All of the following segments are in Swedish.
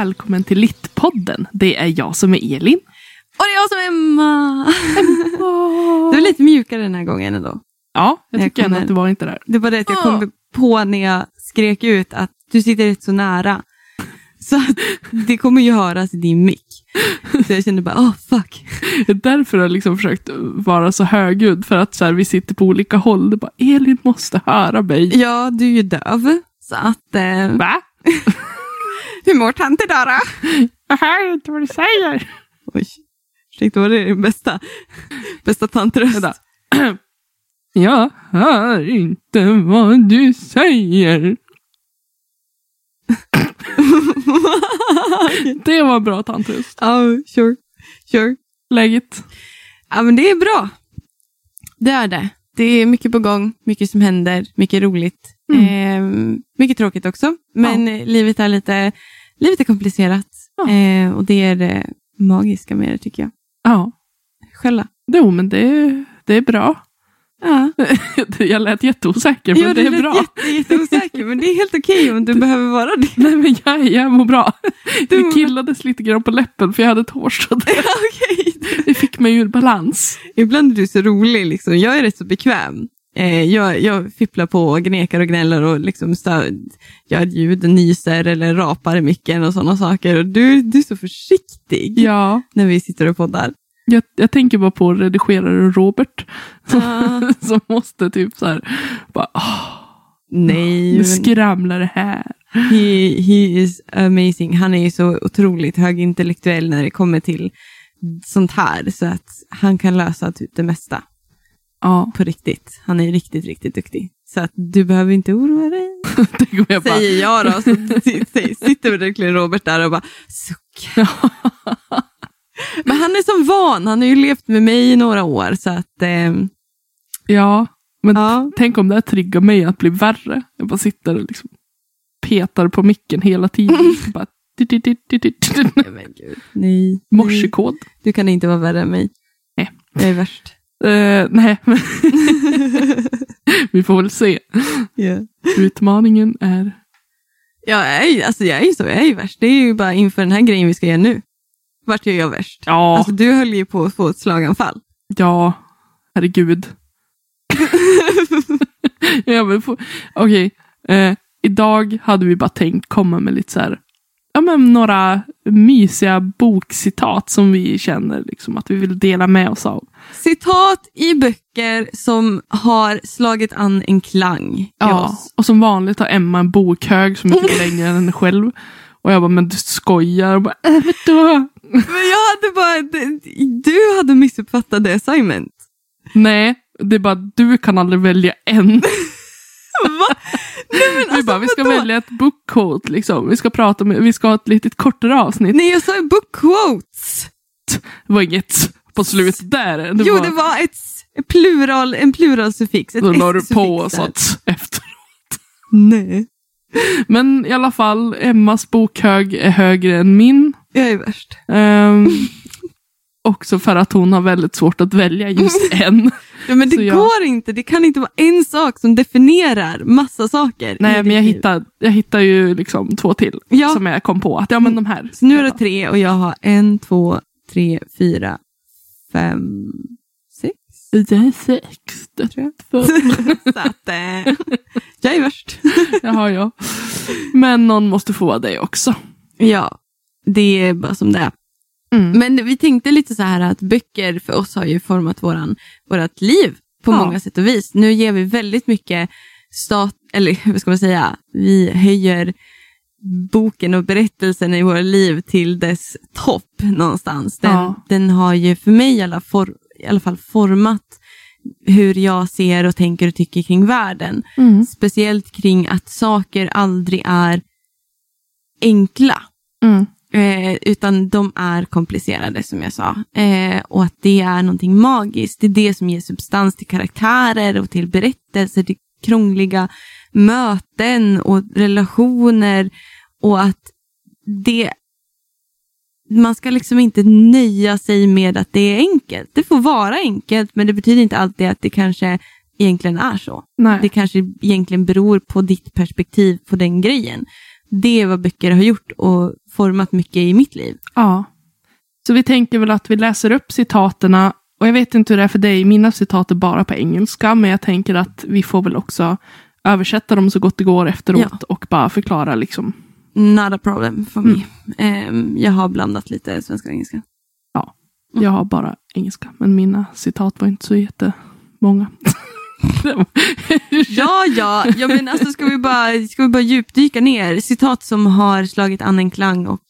välkommen till Littpodden. Det är jag som är Elin. Och det är jag som är Emma. Du är lite mjukare den här gången ändå. Ja, jag Jag tycker ändå att det var inte där. Det var det att jag kom på när jag skrek ut att du sitter rätt så nära. Så att det kommer ju höras i din mick. Så jag kände bara, oh fuck. Det är därför jag har liksom försökt vara så högljudd. För att så här, vi sitter på olika håll. Det bara, Elin måste höra mig. Ja, du är ju döv. Så att, eh, Va? Hur mår tant idag då? Jag hör inte vad du säger. Oj, ursäkta, var det din bästa, bästa tantröst? Jag hör inte vad du säger. Det var bra tantröst. Ja, sure, sure. Läget? Ja, men det är bra. Det är det. Det är mycket på gång, mycket som händer, mycket roligt. Eh, mycket tråkigt också, men eh, livet är lite livet är komplicerat. Ja. Eh, och det är det magiska med det tycker jag. Ja. Själva. Jo, men det, det är bra. Ja. Jag lät jätteosäker, men Jo, det är lät bra. Jätte, jätteosäker, men det är helt okej om du behöver vara det. Nej, men jag, jag mår bra. Du Det killades lite grann på läppen för jag hade tårstad. Okej. Det fick mig ur balans. Ibland är du så rolig, liksom. jag är rätt så bekväm. Eh, jag, jag fipplar på och gnekar och gnäller och liksom stö- gör ljud, nyser eller rapar i micken och sådana saker. Och du, du är så försiktig Ja, när vi sitter och poddar. jag, jag tänker bara på redigeraren Robert. Som, Ah. som måste typ så här, bara, åh, Nej, nu skramlar det här. he, he is amazing. Han är ju så otroligt högintellektuell när det kommer till sånt här. Så att han kan lösa typ det mesta Ja, på riktigt. Han är riktigt, riktigt duktig. Så att du behöver inte oroa dig. jag Säger jag då. Så si- si- sitter verkligen Robert där och bara suck. Men han är som van. Han har ju levt med mig i några år. Så att, ehm, ja, men ja. tänk om det här triggar mig att bli värre. Jag bara sitter och liksom petar på micken hela tiden. bara, dit, dit, nej. Morsekod. Du kan inte vara värre än mig. Nej. Jag är värst. Eh, nej, vi får väl se. Yeah. Utmaningen är... Ja, jag är, alltså jag är ju så, jag är ju värst. Det är ju bara inför den här grejen vi ska göra nu. Vart är jag värst? Ja, Alltså du höll ju på att få ett slaganfall. ja, herregud. ja, men få- Okej, eh, idag hade vi bara tänkt komma med lite så här, ja men några mysiga bokcitat som vi känner liksom att vi vill dela med oss av. Citat i böcker som har slagit an en klang Ja, oss. och som vanligt har Emma en bokhög som är mycket längre än henne själv. Och jag bara, men du skojar. Och bara, äh, vadå? Men jag hade bara, du hade missuppfattat det assignment. Nej, det är bara du kan aldrig välja en. Va? Nej, men vi alltså, bara, vi ska vadå? välja ett book quote liksom. Vi ska prata med, vi ska ha ett litet kortare avsnitt. Nej, jag sa ju book quotes. Det var inget på slutet där. Det jo, var, det var ett plural, en pluralsuffix. Då la du på där. så att efter. Nej, Men i alla fall, Emmas bokhög är högre än min. jag är värst. Ehm, också för att hon har väldigt svårt att välja just en. Ja, men det jag- går inte. Det kan inte vara en sak som definierar massa saker. Nej, men jag hittar, jag hittar ju liksom två till Ja. som jag kom på. Att ja, men de här. Så nu är det tre och jag har en, två, tre, fyra, fem, sex. Det är sex. Det Tror jag. Så att, eh, jag är värst. Jaha, ja. Men någon måste få vara det också. Ja, det är bara som det är. Mm. Men vi tänkte lite så här att böcker för oss har ju format våran, vårat liv på Ja. många sätt och vis. Nu ger vi väldigt mycket stat, eller vad ska man säga, vi höjer boken och berättelsen i våra liv till dess topp någonstans. Den, Ja. den har ju för mig i alla, for, i alla fall format hur jag ser och tänker och tycker kring världen. Mm. Speciellt kring att saker aldrig är enkla. Mm. Eh, utan de är komplicerade som jag sa. Eh, och att det är någonting magiskt. Det är det som ger substans till karaktärer och till berättelser, till krångliga möten och relationer. Och att det man ska liksom inte nöja sig med att det är enkelt. Det får vara enkelt, men det betyder inte alltid att det kanske egentligen är så. Nej. Det kanske egentligen beror på ditt perspektiv på den grejen. Det är vad böcker har gjort och format mycket i mitt liv. Ja. Så vi tänker väl att vi läser upp citaterna. Och jag vet inte hur det är för dig, mina citat är bara på engelska. Men jag tänker att vi får väl också översätta dem så gott det går efteråt. Ja. Och bara förklara liksom. Not a problem for me. Ehm, jag har blandat lite svenska och engelska. Mm. Jag har bara engelska. Men mina citat var inte så jättemånga. Ja, ja, ja men alltså ska vi, bara, ska vi bara djupdyka ner. Citat som har slagit an en klang och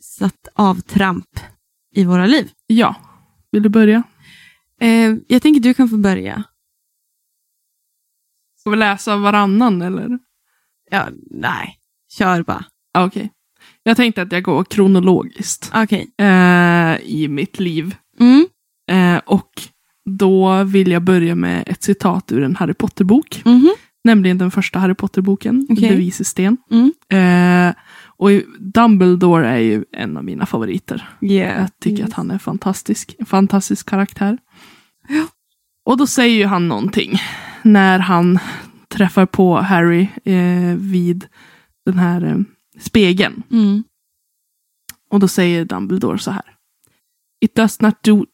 satt avtramp i våra liv. ja. Vill du börja? Eh, jag tänker du kan få börja. Ska vi läsa varannan eller? Ja, nej, kör bara. Ah, Okej. Jag tänkte att jag går kronologiskt Okej. eh, i mitt liv. Mm. Eh, och då vill jag börja med ett citat ur en Harry Potter-bok. Mhm. Nämligen den första Harry Potter-boken, Okej. De vises sten. Mm. Eh, och Dumbledore är ju en av mina favoriter. Yeah. Jag tycker att han är fantastisk. En fantastisk karaktär. Ja. Och då säger ju han någonting när han träffar på Harry eh, vid den här eh, spegeln. Mm. Och då säger Dumbledore så här. It does not do,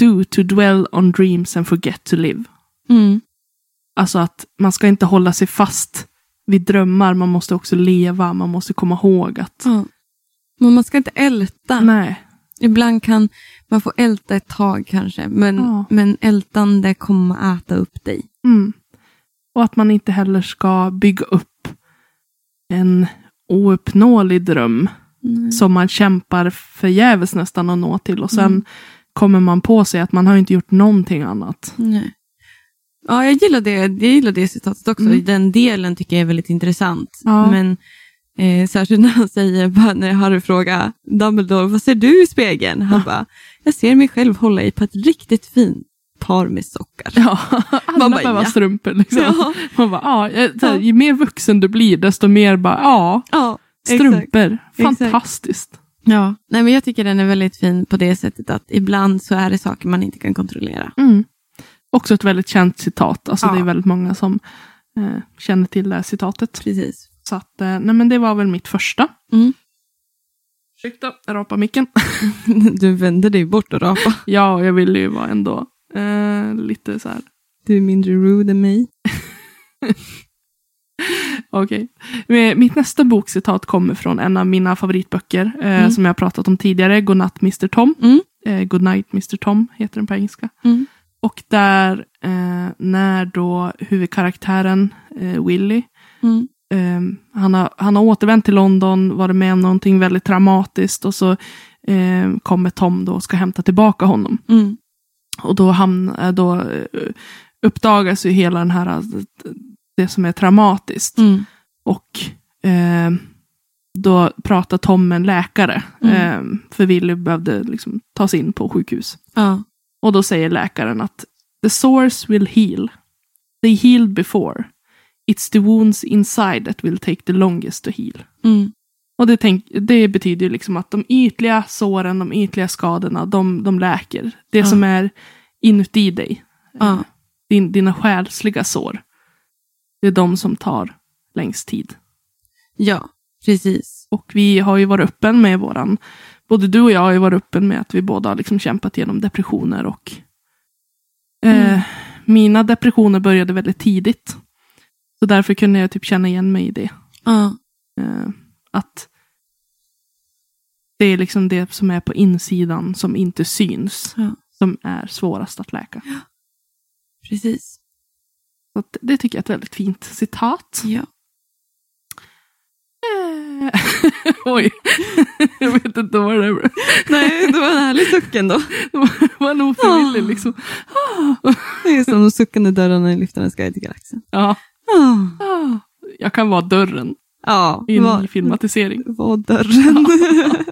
do to dwell on dreams and forget to live. Mm. Alltså att man ska inte hålla sig fast vid drömmar, man måste också leva, man måste komma ihåg att Ja. Men man ska inte älta. nej, Ibland kan man få älta ett tag kanske, men, Ja. men ältande kommer att äta upp dig. Mm. Och att man inte heller ska bygga upp en ouppnåelig dröm Mm. som man kämpar förgäves nästan att nå till. Och sen Mm. Kommer man på sig att man har inte gjort någonting annat. Nej. Ja, jag gillar det, jag gillar det citatet också. Mm. Den delen tycker jag är väldigt intressant. Ja. Men eh, särskilt när han säger, bara när Harry frågar Dumbledore, vad ser du i spegeln? Han bara, jag ser mig själv hålla i på ett riktigt fint par med sockar. Ja, alla Man bara, ja. strumpor. Liksom. Ja. Man bara, ja, här, Ja. Ju mer vuxen du blir, desto mer bara, ja, Ja, strumpor. Exakt. Fantastiskt. Ja, nej men jag tycker den är väldigt fin på det sättet att ibland så är det saker man inte kan kontrollera. Mm. Också ett väldigt känt citat. Alltså Ja. Det är väldigt många som eh, känner till det här citatet. Precis. Så att, eh, nej men det var väl mitt första. Mm. Ursäkta, jag rapar micken. Du vänder dig bort och rapa. ja, jag ville ju vara ändå eh, lite så här. Du är mindre rude än mig. Okej. Men Mitt nästa bokcitat kommer från en av mina favoritböcker. Eh, Mm. Som jag pratat om tidigare. Godnatt Mr Tom. Mm. Eh, Good night Mr Tom heter den på engelska. Mm. Och där eh, när då huvudkaraktären eh, Willy Mm. eh, han, har, han har återvänt till London, varit med om någonting väldigt traumatiskt och så eh, kommer Tom då och ska hämta tillbaka honom. Mm. Och då, hamn, eh, då eh, uppdagas ju hela den här, eh, det som är traumatiskt. Mm. Och eh, då pratar Tom med en läkare. Mm. Eh, för Willy behövde liksom tas in på sjukhus. Ja. Och då säger läkaren att the sores will heal. They healed before. It's the wounds inside that will take the longest to heal. Mm. Och det, tänk, det betyder ju liksom att de ytliga såren, de ytliga skadorna, de, de läker. Det Ja. som är inuti dig, Ja. din, dina själsliga sår, det är de som tar längst tid. ja, precis. Och vi har ju varit öppen med våran, både du och jag har ju varit öppen med att vi båda har liksom kämpat igenom depressioner och eh, Mm. mina depressioner började väldigt tidigt. Så därför kunde jag typ känna igen mig i det. Ja. Eh, att det är liksom det som är på insidan som inte syns. Ja. Som är svårast att läka. Precis. Så det tycker jag är ett väldigt fint citat. Ja. Eh, Oj, jag vet inte vad det var. Nej, det var en härlig suck ändå. Det var nog ofrivilligt Ah. liksom. Det är som de suckande dörrarna i Lyftarnas guide till galaxen. Ja. Ah. Ah, Jag kan vara dörren Ja, i en vad- ny filmatisering. Var dörren.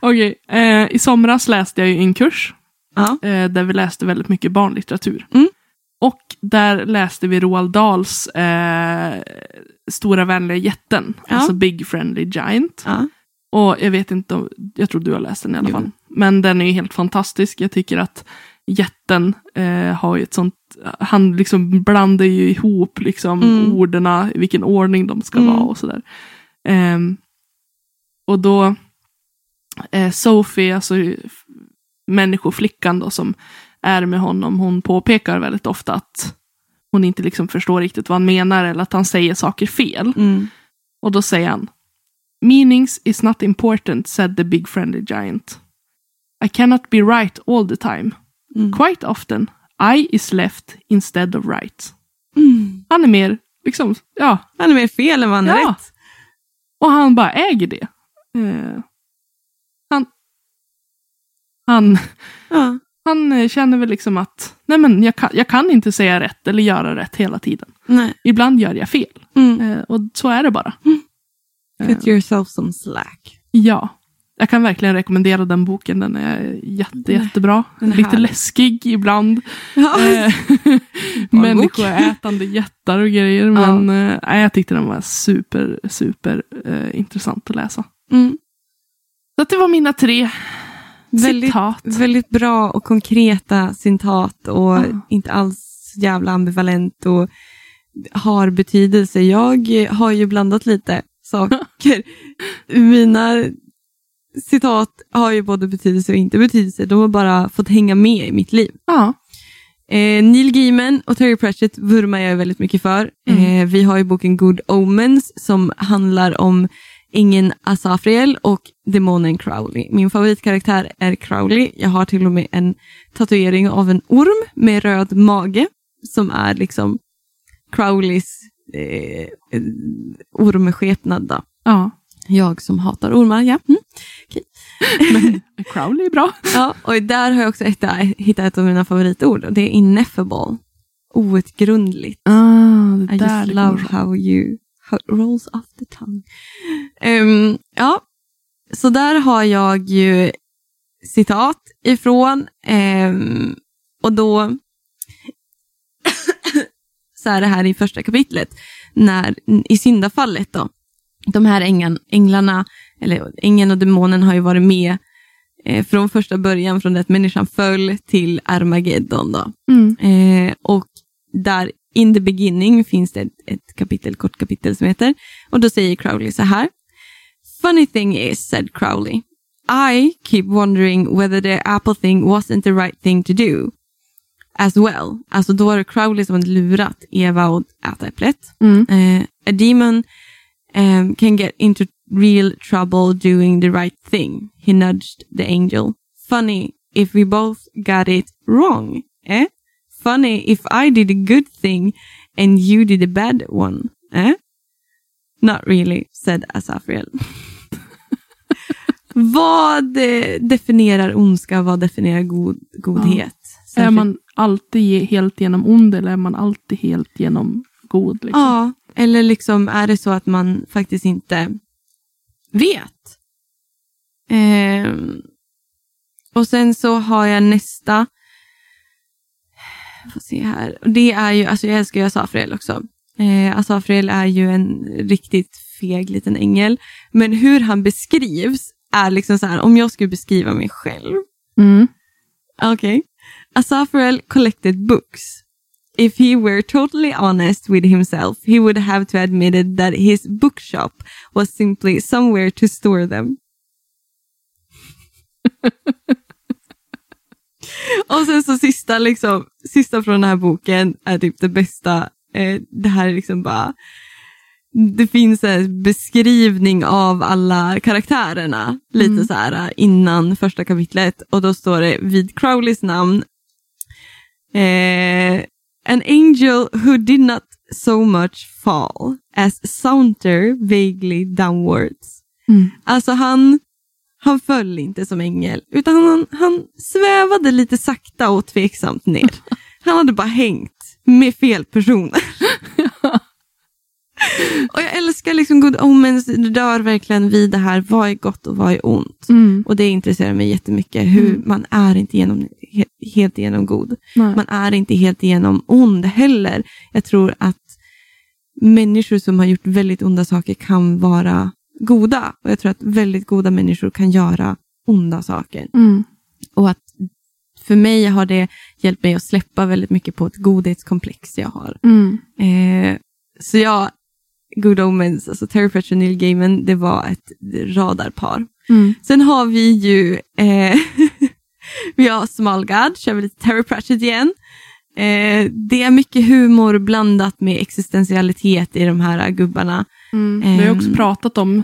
Okej, eh, i somras läste jag ju en kurs ja. eh, där vi läste väldigt mycket barnlitteratur. Mm. Och där läste vi Roald Dahls eh, Stora vänliga jätten, Ja. alltså Big Friendly Giant. ja. Och jag vet inte, om- jag tror du har läst den i alla Jo. fall. Men den är ju helt fantastisk. Jag tycker att jätten eh, har ju ett sånt, han liksom blandar ju ihop liksom Mm. orden, i vilken ordning de ska Mm. vara och sådär. Ehm, och då eh, Sophie, alltså människoflickan då som är med honom, hon påpekar väldigt ofta att hon inte liksom förstår riktigt vad han menar eller att han säger saker fel. Mm. Och då säger han Meanings is not important, said the big friendly giant. I cannot be right all the time. Mm. Quite often, I is left instead of right. Mm. Han är mer, liksom, ja, Han är mer fel än vad han är Ja. rätt. och han bara äger det. Eh, han, han, Ja. Han eh, känner väl liksom att, nej men jag kan, jag kan inte säga rätt eller göra rätt hela tiden. Nej. Ibland gör jag fel. Mm. Eh, och så är det bara. Cut yourself some slack. Ja, jag kan verkligen rekommendera den boken. Den är jätte, jättebra. Den är Lite härlig. läskig ibland. Ja. Eh. Människoätande jättar och grejer. Ja. Men eh, nej, jag tyckte den var super, super eh, intressant att läsa. Mm. Så att det var mina tre Väldigt, citat. väldigt bra och konkreta citat och Ja. inte alls jävla ambivalent och har betydelse. Jag har ju blandat lite saker. Mina citat har ju både betydelse och inte betydelse. De har bara fått hänga med i mitt liv. Ja. Eh, Neil Gaiman och Terry Pratchett vurmar jag väldigt mycket för. Mm. Eh, vi har ju boken Good Omens som handlar om ängeln Asafriel och demonen Crowley. Min favoritkaraktär är Crowley. Jag har till och med en tatuering av en orm med röd mage som är liksom Crowleys eh, eh, ormskepnad. Då. ja. Jag som hatar ormar, ja. Mm. Men Crowley är bra. ja. Och där har jag också hittat, hittat ett av mina favoritord och det är ineffable. Outgrundligt. Ah, I just love how you rolls off the tongue. Ehm, ja, så där har jag ju citat ifrån. ehm, och då så är det här i första kapitlet, när, i syndafallet då. De här ängeln, änglarna, eller ängeln och demonen har ju varit med eh, från första början, från det att människan föll till Armageddon. Då. Mm. Eh, och där in the beginning finns det ett, kapitel, kort kapitel som heter, och då säger Crowley så här. Funny thing is, said Crowley, I keep wondering whether the apple thing wasn't the right thing to do. As well. Alltså då var det Crowley som hade lurat Eva att äta äpplet. Mm. Eh, a demon um, can get into real trouble doing the right thing. He nudged the angel. Funny if we both got it wrong. Eh? Funny if I did a good thing and you did a bad one. Eh? Not really, said Asafriel. vad eh, definierar ondska? Vad definierar god, godhet? Är man alltid helt genom ond eller är man alltid helt genom god? Liksom? Ja, eller liksom är det så att man faktiskt inte vet. Ehm, och sen så har jag nästa. Får se här. Det är ju, alltså jag älskar ju Asafriel också. Eh, Asafriel är ju en riktigt feg liten ängel. Men hur han beskrivs är liksom så här, om jag skulle beskriva mig själv. Mm. Okay. Asafriel collected books. If he were totally honest with himself, he would have to admit that his bookshop was simply somewhere to store them. Och sen så sista, liksom, sista från den här boken är typ det bästa. Eh, det här är liksom bara, det finns en beskrivning av alla karaktärerna lite Mm. så här eh, innan första kapitlet och då står det vid Crowleys namn eh, An angel who did not so much fall as saunter vaguely downwards. Mm. Alltså han, han föll inte som ängel, utan han, han svävade lite sakta och tveksamt ner. Han hade bara hängt med fel personer. och jag älskar liksom Good Omens, det dör verkligen vid det här, vad är gott och vad är ont? Mm. Och det intresserar mig jättemycket, hur Mm. man är inte genom, he, helt igenom god. Nej. Man är inte helt igenom ond heller. Jag tror att människor som har gjort väldigt onda saker kan vara goda. Och jag tror att väldigt goda människor kan göra onda saker. Mm. Och att för mig har det hjälpt mig att släppa väldigt mycket på ett godhetskomplex jag har. Mm. Eh, så jag Good Omens, alltså Terry Pratchett och Neil Gaiman, det var ett radarpar. Mm. Sen har vi ju, eh, vi har Small God, kör vi lite Terry Pratchett igen. Eh, det är mycket humor blandat med existentialitet i de här gubbarna. Mm. Vi har också Ehm. pratat om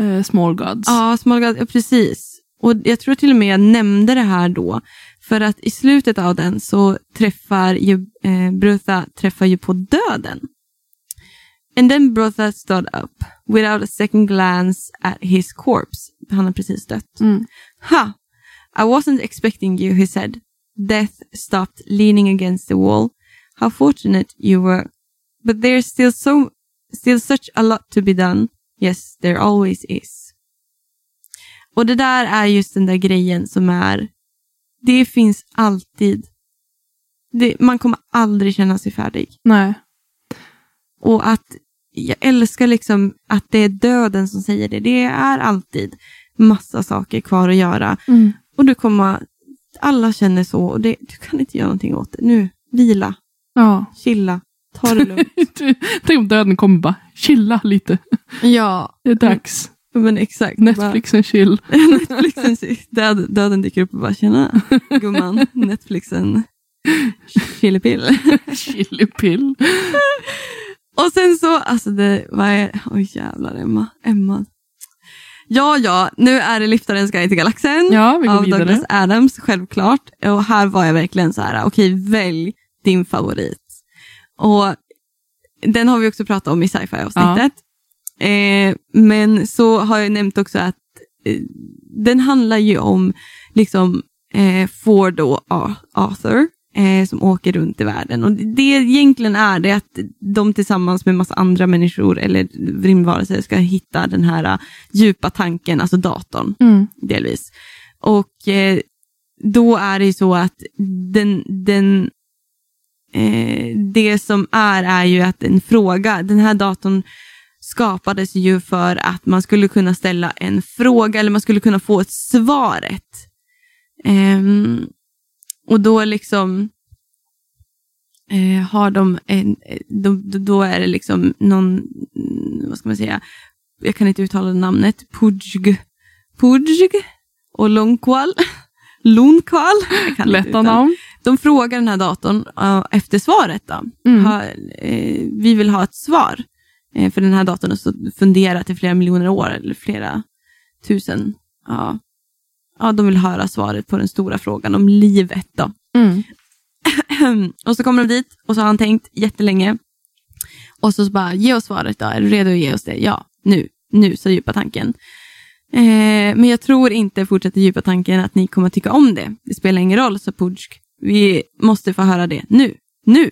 eh, Small Gods. Ja, Small God, ja, precis. Och jag tror till och med jag nämnde det här då. För att i slutet av den så träffar ju, eh, Brutha träffar ju på döden. And then Brutha stood up without a second glance at his corpse. Han har precis dött. Mm. Ha! I wasn't expecting you, he said. Death stopped leaning against the wall. How fortunate you were. But there's still so, still such a lot to be done. Yes, there always is. Och det där är just den där grejen som är, det finns alltid, det, man kommer aldrig känna sig färdig. Nej. Och att jag älskar liksom att det är döden som säger det. Det är alltid massa saker kvar att göra. Mm. Och du kommer, alla känner så och det, du kan inte göra någonting åt det. Nu, vila, Ja. chilla, ta det lugnt. Tänk om döden kommer bara, chilla lite. ja, Det är dags. men exakt. Netflix and chill. Bara, Netflixen, död, döden dyker upp och bara, tjena gumman, Netflixen, chilipill. Chilipill. Och sen så, alltså det, vad är, oj jävlar Emma, Emma. Ja, ja, nu är det Liftarens guide till galaxen. Ja, vi går av vidare. Douglas Adams, självklart. Och här var jag verkligen så här, okej, välj din favorit. Och den har vi också pratat om i sci-fi avsnittet. Eh, men så har jag nämnt också att eh, den handlar ju om liksom eh, Ford och Ar- Arthur eh, som åker runt i världen. Och det egentligen är det att de tillsammans med massa andra människor eller rymdvarelser ska hitta den här eh, djupa tanken, alltså datorn Mm. delvis. Och eh, då är det ju så att den, den, eh, det som är är ju att en fråga, den här datorn skapades ju för att man skulle kunna ställa en fråga eller man skulle kunna få ett svaret. Ehm, och då liksom eh, har de en, då, då- då är det liksom någon, vad ska man säga, jag kan inte uttala namnet, Pujg, Pujg och Longqual, Lonqual. Lätta namn. De frågar den här datorn efter svaret. Då. Mm. Ha, eh, vi vill ha ett svar. Eh, för den här datorn har så funderat i flera miljoner år, eller flera tusen. Ja. ja, de vill höra svaret på den stora frågan om livet. Då. Mm. och så kommer de dit och så har han tänkt jättelänge. Och så, så bara, ge oss svaret då. Är du redo att ge oss det? Ja, nu. Nu, så djupa tanken. Eh, men jag tror inte, fortsätter djupa tanken, att ni kommer tycka om det. Det spelar ingen roll, sa Pudsk. Vi måste få höra det nu. Nu!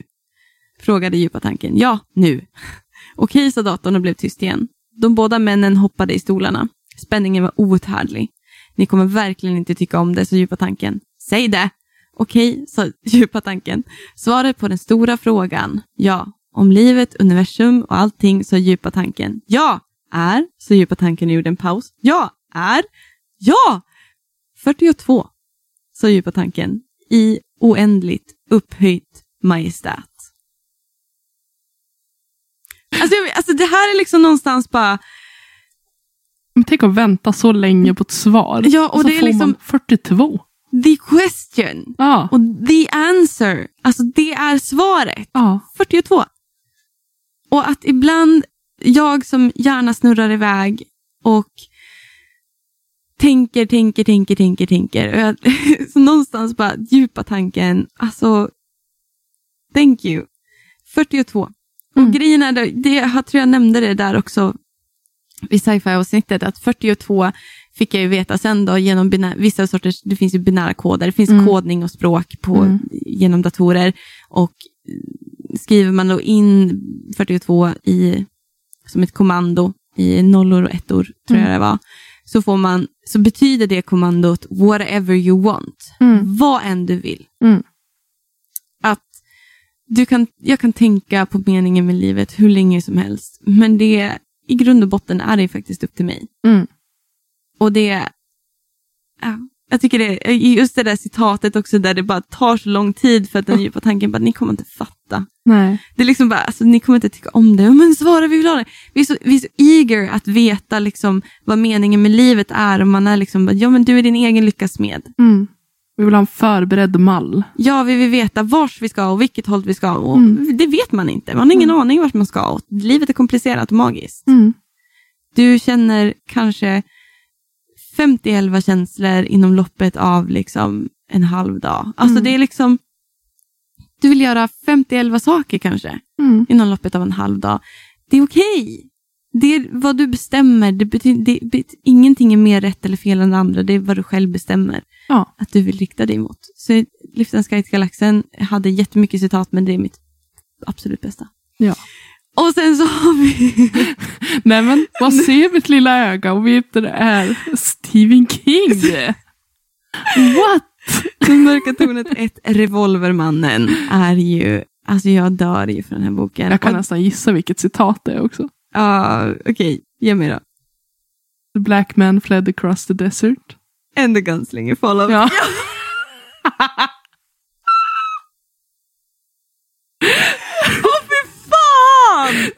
Frågade djupa tanken. Ja, nu. Okej, sa datorn och blev tyst igen. De båda männen hoppade i stolarna. Spänningen var outhärdlig. Ni kommer verkligen inte tycka om det, sa djupa tanken. Säg det! Okej, sa djupa tanken. Svaret på den stora frågan, ja. Om livet, universum och allting, sa djupa tanken. Ja, är, sa djupa tanken och gjorde en paus. Ja, är, ja! 42, sa djupa tanken. I oändligt upphöjt majestät. Alltså, jag, alltså det här är liksom någonstans bara, Men tänk att vänta så länge på ett svar. Ja, och så det är får liksom- man 42. the question Ja. och the answer. Alltså det är svaret. ja. 42. Och att ibland, jag som gärna snurrar iväg och tänker, tänker, tänker, tänker, tänker. Och jag, så någonstans bara djupa tanken, alltså, thank you. 42. Mm. Och grejen är, det, jag tror jag nämnde det där också i sci-fi-avsnittet, att 42 fick jag ju veta sen då genom binär, vissa sorters, det finns ju binära koder, det finns Mm. kodning och språk på, Mm. genom datorer och eh, skriver man då in 42 i, som ett kommando i nollor och ettor, tror jag Mm. det var, så, får man, så betyder det kommandot whatever you want, Mm. vad än du vill. Mm. Att du kan, jag kan tänka på meningen med livet hur länge som helst, men det i grund och botten är det faktiskt upp till mig. Mm. Och det, ja, jag tycker det, just det där citatet också där det bara tar så lång tid för att den djupa tanken bara, ni kommer inte fatta fatta. Nej. Det är liksom bara, alltså, ni kommer inte tycka om det. Men svara, vi vill ha det. Vi är så, vi är så eager att veta liksom, vad meningen med livet är. Och man är liksom, ja men du är din egen lyckas smed. Mm. Vi vill ha en förberedd mall. Ja, vi vill veta vars vi ska och vilket håll vi ska. Och Mm. Det vet man inte. Man har ingen aning vart man ska. Och livet är komplicerat och magiskt. Mm. Du känner kanske 50 känslor inom loppet av liksom en halv dag. Alltså Mm. det är liksom, du vill göra 50 saker kanske Mm. inom loppet av en halv dag. Det är okej. Det är vad du bestämmer. Det betyder, det, bet- ingenting är mer rätt eller fel än det andra. Det är vad du själv bestämmer Ja. att du vill rikta dig mot. Så Liftens Guide Galaxen hade jättemycket citat, men det är mitt absolut bästa. Ja. Och sen så har vi... Nej men vad ser mitt lilla öga vet du det är Stephen King? What? Den mörka tornet 1, Revolvermannen, är ju... Alltså jag dör ju för den här boken. Jag kan Och- nästan gissa vilket citat det är också. Ja, okej. Ge mig då. The black man fled across the desert. And the gunslinger followed. Ja.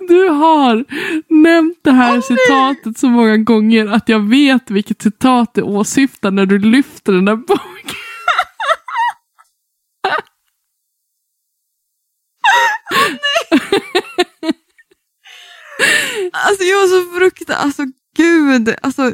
Du har nämnt det här citatet så många gånger att jag vet vilket citat det åsyftar när du lyfter den där boken. Alltså jag var så fruktansvärt, alltså gud, alltså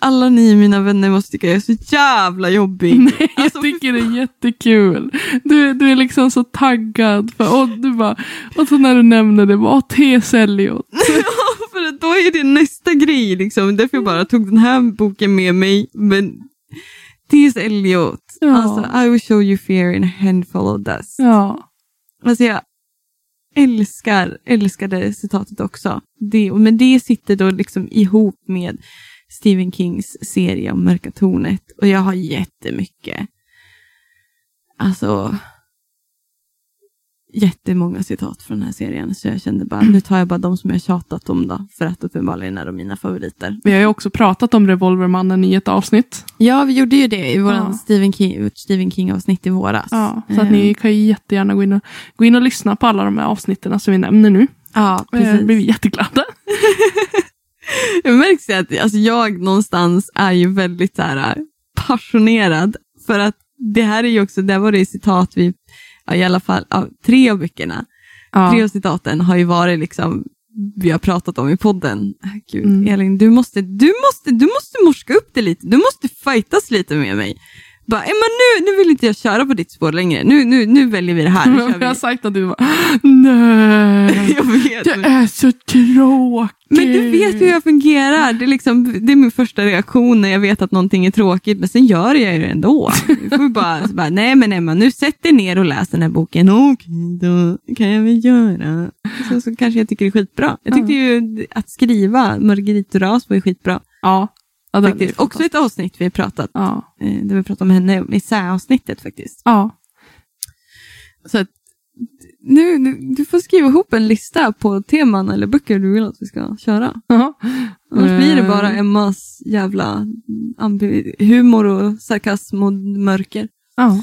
alla ni mina vänner måste tycka jag är så jävla jobbig. Nej, jag Alltså, tycker det är jättekul. Du, du är liksom så taggad. För, och, du bara, och så när du nämner det, bara, T.S. Eliot. för att då är det nästa grej liksom. Därför jag bara tog den här boken med mig. Men T.S. Eliot, Ja. alltså I will show you fear in a handful of dust. Ja. Alltså jag älskar, älskar det citatet också. Det, men det sitter då liksom ihop med Stephen Kings serie om Mörka Tornet. Och jag har jättemycket, alltså jättemånga citat från den här serien. Så jag kände bara, nu tar jag bara de som jag tjatat om då. För att uppenbarligen är de mina favoriter. Vi har ju också pratat om Revolvermannen i ett avsnitt. Ja, vi gjorde ju det i vår Ja. Stephen King, Stephen King-avsnitt i våras. Ja, så att ni kan ju jättegärna gå in och, gå in och lyssna på alla de här avsnitten som vi nämner nu. Ja, Eh, precis. blir vi jätteglada. Det märks ju att alltså, jag någonstans är ju väldigt så här, passionerad. För att det här är ju också, där var det citat vi, i alla fall av tre av böckerna. Tre Ja. av citaten har ju varit liksom, vi har pratat om i podden. Äh, Gud, Mm. Elin, du måste, du, måste, du måste morska upp det lite. Du måste fightas lite med mig. Bara, Emma, nu, nu vill inte jag köra på ditt spår längre. Nu, nu, nu väljer vi det här. Nu kör Jag har sagt att du bara, nej, jag vet. det men- är så tråkigt. Men du vet hur jag fungerar. Det är, liksom, det är min första reaktion när jag vet att någonting är tråkigt, men sen gör jag det ändå. Får bara, bara, nej men Emma, nu sätt dig ner och läs den här boken. Okej, då kan jag väl göra. Så, så kanske jag tycker det är skitbra. Jag tyckte ju att skriva Marguerite Duras var ju skitbra. Ja. Ja Faktiskt. Också ett avsnitt vi pratat, Ja. eh, där vi pratade om henne, i avsnittet faktiskt. Ja. Så att, nu, nu, du får skriva ihop en lista på teman eller böcker du vill att vi ska köra. Ja. Annars blir det Eh, bara Emmas jävla humor och sarkasm och mörker. Ja.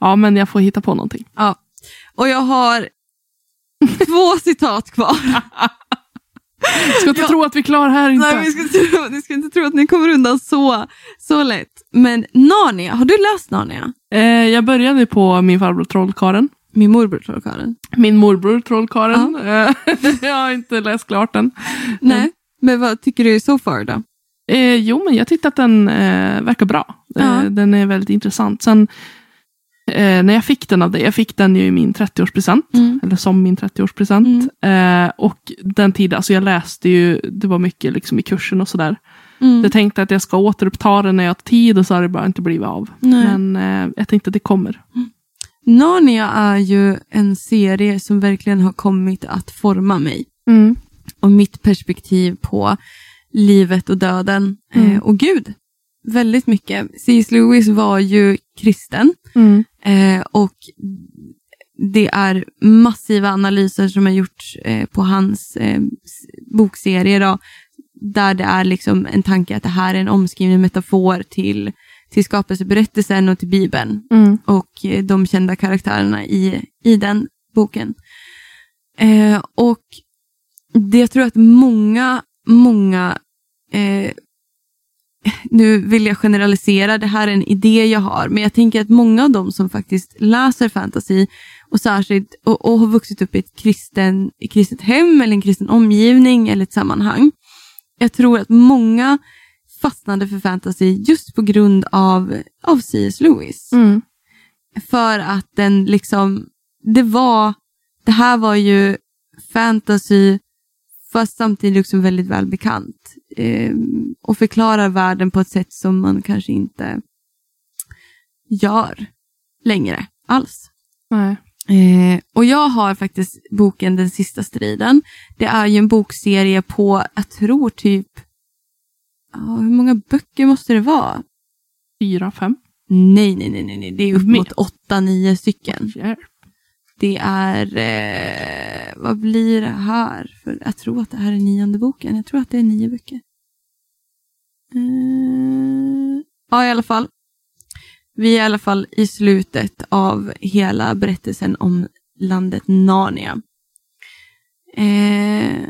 ja, men jag får hitta på någonting. Ja. Och jag har två citat kvar. Ska inte Ja. tro att vi är klara här inte. Nej, vi ska, tro, ni ska inte tro att ni kommer undan så, så lätt. Men Narnia, har du läst Narnia? Eh, jag började på min farbror Trollkaren. Min morbror trollkarlen. Min morbror Trollkaren. Eh, jag har inte läst klart den. Nej, men vad tycker du so far då? Eh, jo, men jag tyckte att den eh, verkar bra. Ja. Eh, den är väldigt intressant. Sen eh, när jag fick den av dig, jag fick den ju i min 30-årspresent. Mm. Eller som min 30-årspresent. Eh, och den tiden, alltså jag läste ju, det var mycket liksom i kursen och sådär. Mm. Jag tänkte att jag ska återuppta den när jag har tid och så har det bara inte blivit av. Nej. Men eh, jag tänkte att det kommer. Narnia är ju en serie som verkligen har kommit att forma mig. Mm. och mitt perspektiv på livet och döden Mm. eh, och Gud. Väldigt mycket. C.S. Lewis var ju kristen Mm. eh, och det är massiva analyser som har gjorts eh, på hans eh, bokserie då, där det är liksom en tanke att det här är en omskriven metafor till, till skapelseberättelsen och till Bibeln Mm. och eh, de kända karaktärerna i, i den boken. Eh, och det jag tror att många, många eh, nu vill jag generalisera, det här är en idé jag har, men jag tänker att många av dem som faktiskt läser fantasy och särskilt och, och har vuxit upp i ett kristen, i kristet hem eller en kristen omgivning eller ett sammanhang. Jag tror att många fastnade för fantasy just på grund av, av C.S. Lewis. Mm. För att den liksom, det var, det här var ju fantasy fast samtidigt också väldigt välbekant. Eh, och förklarar världen på ett sätt som man kanske inte gör längre alls. Nej. Eh, och jag har faktiskt boken Den sista striden. Det är ju en bokserie på, jag tror typ, ja, hur många böcker måste det vara? Fyra, fem. Nej, nej, nej, nej, det är upp Mer. mot åtta, nio stycken. Hjälp. Det är, eh, vad blir det här? För jag tror att det här är nionde boken. Jag tror att det är nio böcker. Eh, ja, i alla fall. Vi är i alla fall i slutet av hela berättelsen om landet Narnia. Eh,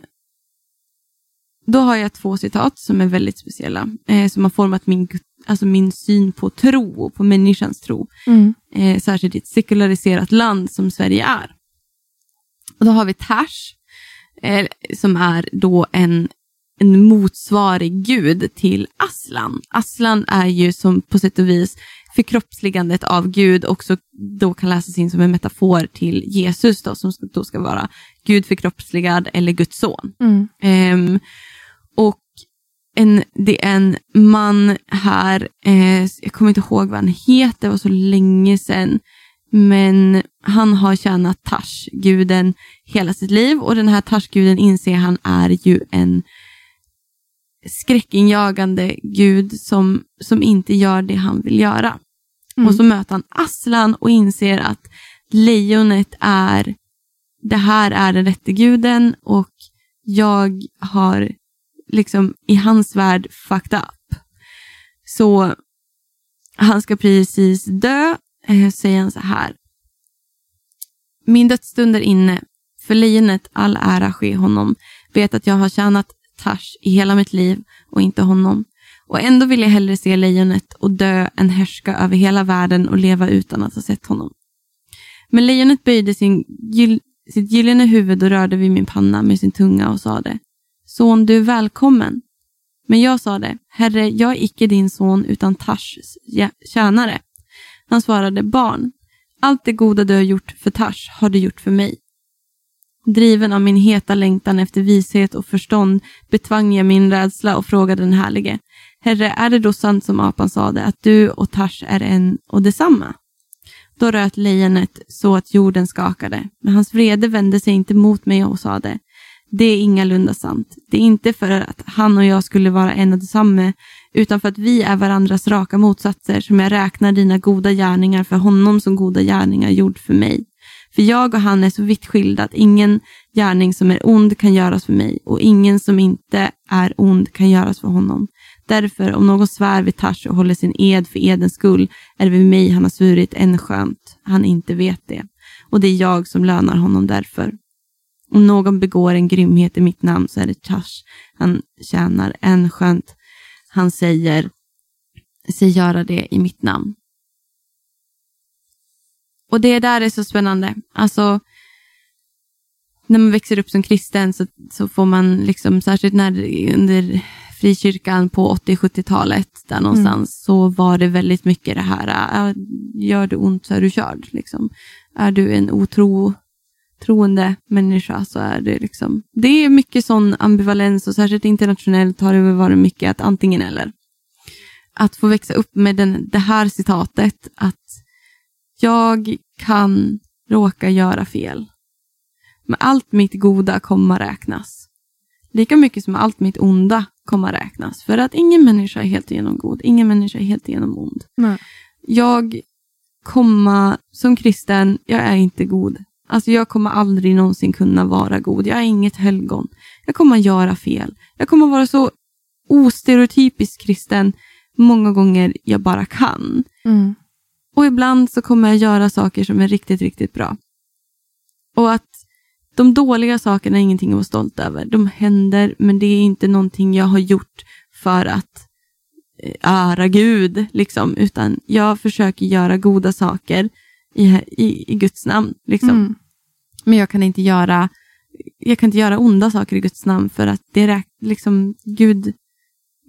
då har jag två citat som är väldigt speciella, eh, som har format min, alltså min syn på tro, på människans tro Mm. eh, särskilt i ett sekulariserat land som Sverige är. Och då har vi Tash, eh, som är då en, en motsvarig gud till Aslan. Aslan är ju som på sätt och vis förkroppsligandet av Gud också då kan läsas in som en metafor till Jesus då, som då ska vara Gud förkroppsligad eller Guds son. Mm. Ehm, och en, det är en man här, eh, jag kommer inte ihåg vad han heter, det var så länge sedan. Men han har tjänat Tash-guden hela sitt liv och den här Tash-guden inser han är ju en skräckinjagande gud som, som inte gör det han vill göra. Mm. Och så möter han Aslan och inser att lejonet är, det här är den rätte guden och jag har liksom i hans värld fucked up. Så han ska precis dö, eh, säger han så här. Min dödsstund är inne, för lejonet all ära ske honom, vet att jag har tjänat Tash i hela mitt liv och inte honom. Och ändå vill jag hellre se lejonet och dö än härska över hela världen och leva utan att ha sett honom. Men lejonet böjde sin gyll, sitt gyllene huvud och rörde vid min panna med sin tunga och sade Son, du är välkommen. Men jag sade, Herre, jag är icke din son utan Tashs tjänare. Han svarade, barn, allt det goda du har gjort för Tash har du gjort för mig. Driven av min heta längtan efter vishet och förstånd betvang jag min rädsla och frågade den härlige, Herre, är det då sant som apan sade, att du och Tash är en och detsamma? Då röt lejonet så att jorden skakade, men hans vrede vände sig inte mot mig och sade, det är ingalunda sant. Det är inte för att han och jag skulle vara en och detsamma, utan för att vi är varandras raka motsatser som jag räknar dina goda gärningar för honom som goda gärningar gjord för mig. För jag och han är så vitt skilda att ingen gärning som är ond kan göras för mig och ingen som inte är ond kan göras för honom. Därför, om någon svär vid tars och håller sin ed för edens skull, är det vid mig han har svurit än skönt, han inte vet det. Och det är jag som lönar honom därför. Om någon begår en grymhet i mitt namn så är det Tash han tjänar än skönt. Han säger, säg göra det i mitt namn. Och det där är så spännande. Alltså, när man växer upp som kristen så, så får man liksom, särskilt när under frikyrkan på 80-70-talet, där någonstans, så var det väldigt mycket det här, äh, gör du ont så är du körd. Liksom. Är du en otro, troende människa så är det liksom, det är mycket sån ambivalens och särskilt internationellt har det varit mycket att antingen eller. Att få växa upp med den, det här citatet, att jag kan råka göra fel. Men allt mitt goda kommer räknas. Lika mycket som allt mitt onda kommer räknas. För att ingen människa är helt igenom god, ingen människa är helt igenom ond. Nej. Jag kommer, som kristen, jag är inte god. Alltså jag kommer aldrig någonsin kunna vara god. Jag är inget helgon. Jag kommer göra fel. Jag kommer vara så ostereotypisk kristen många gånger jag bara kan. Mm. Och ibland så kommer jag göra saker som är riktigt, riktigt bra. Och att de dåliga sakerna är ingenting att vara stolt över. De händer, men det är inte någonting jag har gjort för att eh, ära Gud, liksom, utan jag försöker göra goda saker i, i, i Guds namn. Liksom. Mm. Men jag kan inte göra jag kan inte göra onda saker i Guds namn för att det är liksom Gud,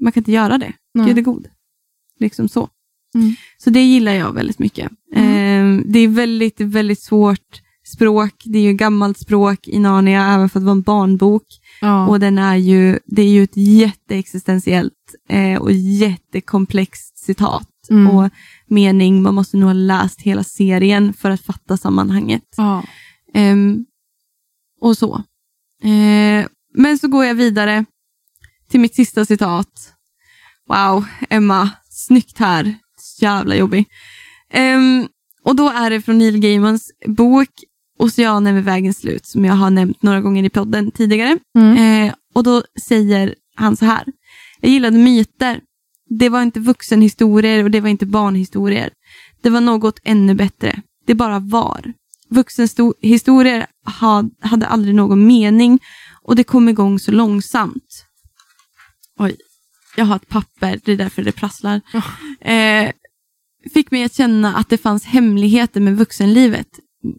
man kan inte göra det. Nej. Gud är god. Liksom så. Mm. Så det gillar jag väldigt mycket. Mm. Eh, det är väldigt, väldigt svårt språk. Det är ju gammalt språk i Narnia, även för att det var en barnbok. Ja. Och den är ju, det är ju ett jätteexistentiellt eh, och jättekomplext citat Mm. och mening. Man måste nog ha läst hela serien för att fatta sammanhanget. ja. Ehm, och så. Eh, men så går jag vidare till mitt sista citat. Wow, Emma, snyggt här. Jävla jobbig. Ehm, och då är det från Neil Gaimans bok Oceanen vid vägens slut, som jag har nämnt några gånger i podden tidigare. Mm. Eh, och då säger han så här. Jag gillade myter. Det var inte vuxenhistorier och det var inte barnhistorier. Det var något ännu bättre. Det bara var. Vuxenhistorier ha, hade aldrig någon mening och det kom igång så långsamt. Oj, jag har ett papper, det är därför det prasslar. Eh, fick mig att känna att det fanns hemligheter med vuxenlivet.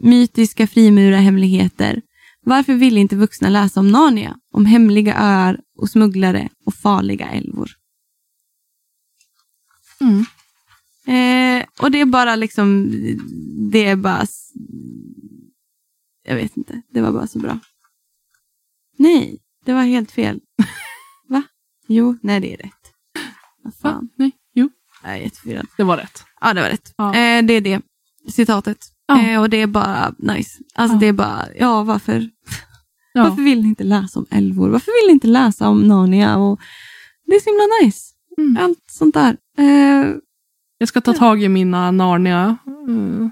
Mytiska frimura hemligheter. Varför ville inte vuxna läsa om Narnia? Om hemliga öar och smugglare och farliga älvor. Mm. Eh, och det är bara liksom, det är bara, jag vet inte, det var bara så bra. Nej, det var helt fel. Va? Jo, nej det är rätt. Vad Va? fan, Nej, jo, jag är jätteförvirrad. det var rätt. Ja, det var rätt. Ja. Eh, det är det citatet. Ja. Eh, och det är bara nice. Alltså Ja. det är bara, ja varför, varför vill ni inte läsa om älvor? Varför vill ni inte läsa om Narnia? Och det är så himla nice. Mm. Allt sånt där. Eh, Jag ska ta tag i mina Narnia, eh,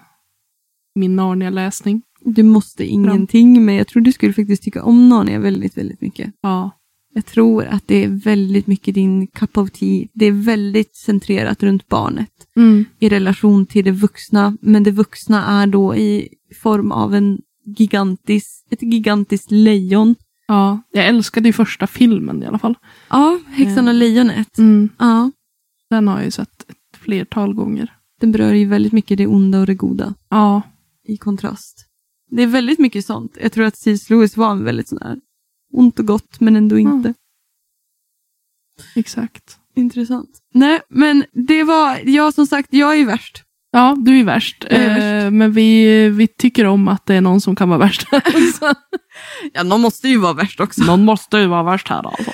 min Narnia-läsning. Du måste ingenting, men jag tror du skulle faktiskt tycka om Narnia väldigt, väldigt mycket. Ja. Jag tror att det är väldigt mycket din cup of tea. Det är väldigt centrerat runt barnet Mm. i relation till det vuxna, men det vuxna är då i form av en gigantisk, ett gigantiskt lejon. Ja. Jag älskade ju första filmen i alla fall. Ja, Häxan och lejonet. Mm. Ja, Den har jag ju sett ett flertal gånger. den berör ju väldigt mycket det onda och det goda Ja. i kontrast. Det är väldigt mycket sånt. Jag tror att C.S. Lewis var en väldigt sån här ont och gott, men ändå inte. Exakt. Intressant. Nej, men det var, ja som sagt, jag är värst. Ja, du är värst. Är Eh, men vi, vi tycker om att det är någon som kan vara värst. Så Ja, någon måste ju vara värst också. någon måste ju vara värst här alltså.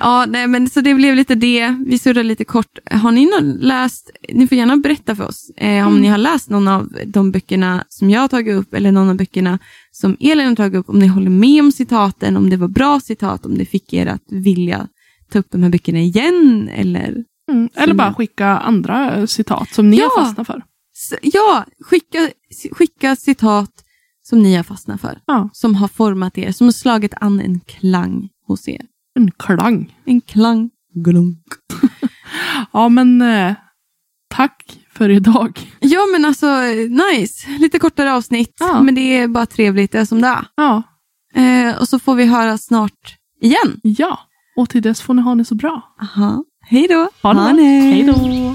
Ja, nej, men så det blev lite det. Vi surrade lite kort. Har ni någon läst, ni får gärna berätta för oss, eh, om Mm. ni har läst någon av de böckerna som jag har tagit upp, eller någon av böckerna som Elin har tagit upp, om ni håller med om citaten, om det var bra citat, om det fick er att vilja ta upp de här böckerna igen, eller Mm. Eller bara skicka andra citat som ni Ja. har fastnat för. Ja, skicka, skicka citat som ni har fastnat för. Ja. Som har format er, som har slagit an en klang hos er. En klang. En klang. Glunk. Ja, men eh, tack för idag. Ja, men alltså nice. Lite kortare avsnitt, Ja. men det är bara trevligt, det är som det är. Ja. Eh, och så får vi höra snart igen. ja. Och till dess får ni ha det så bra. Aha. Hej då. Ha det. Hej då.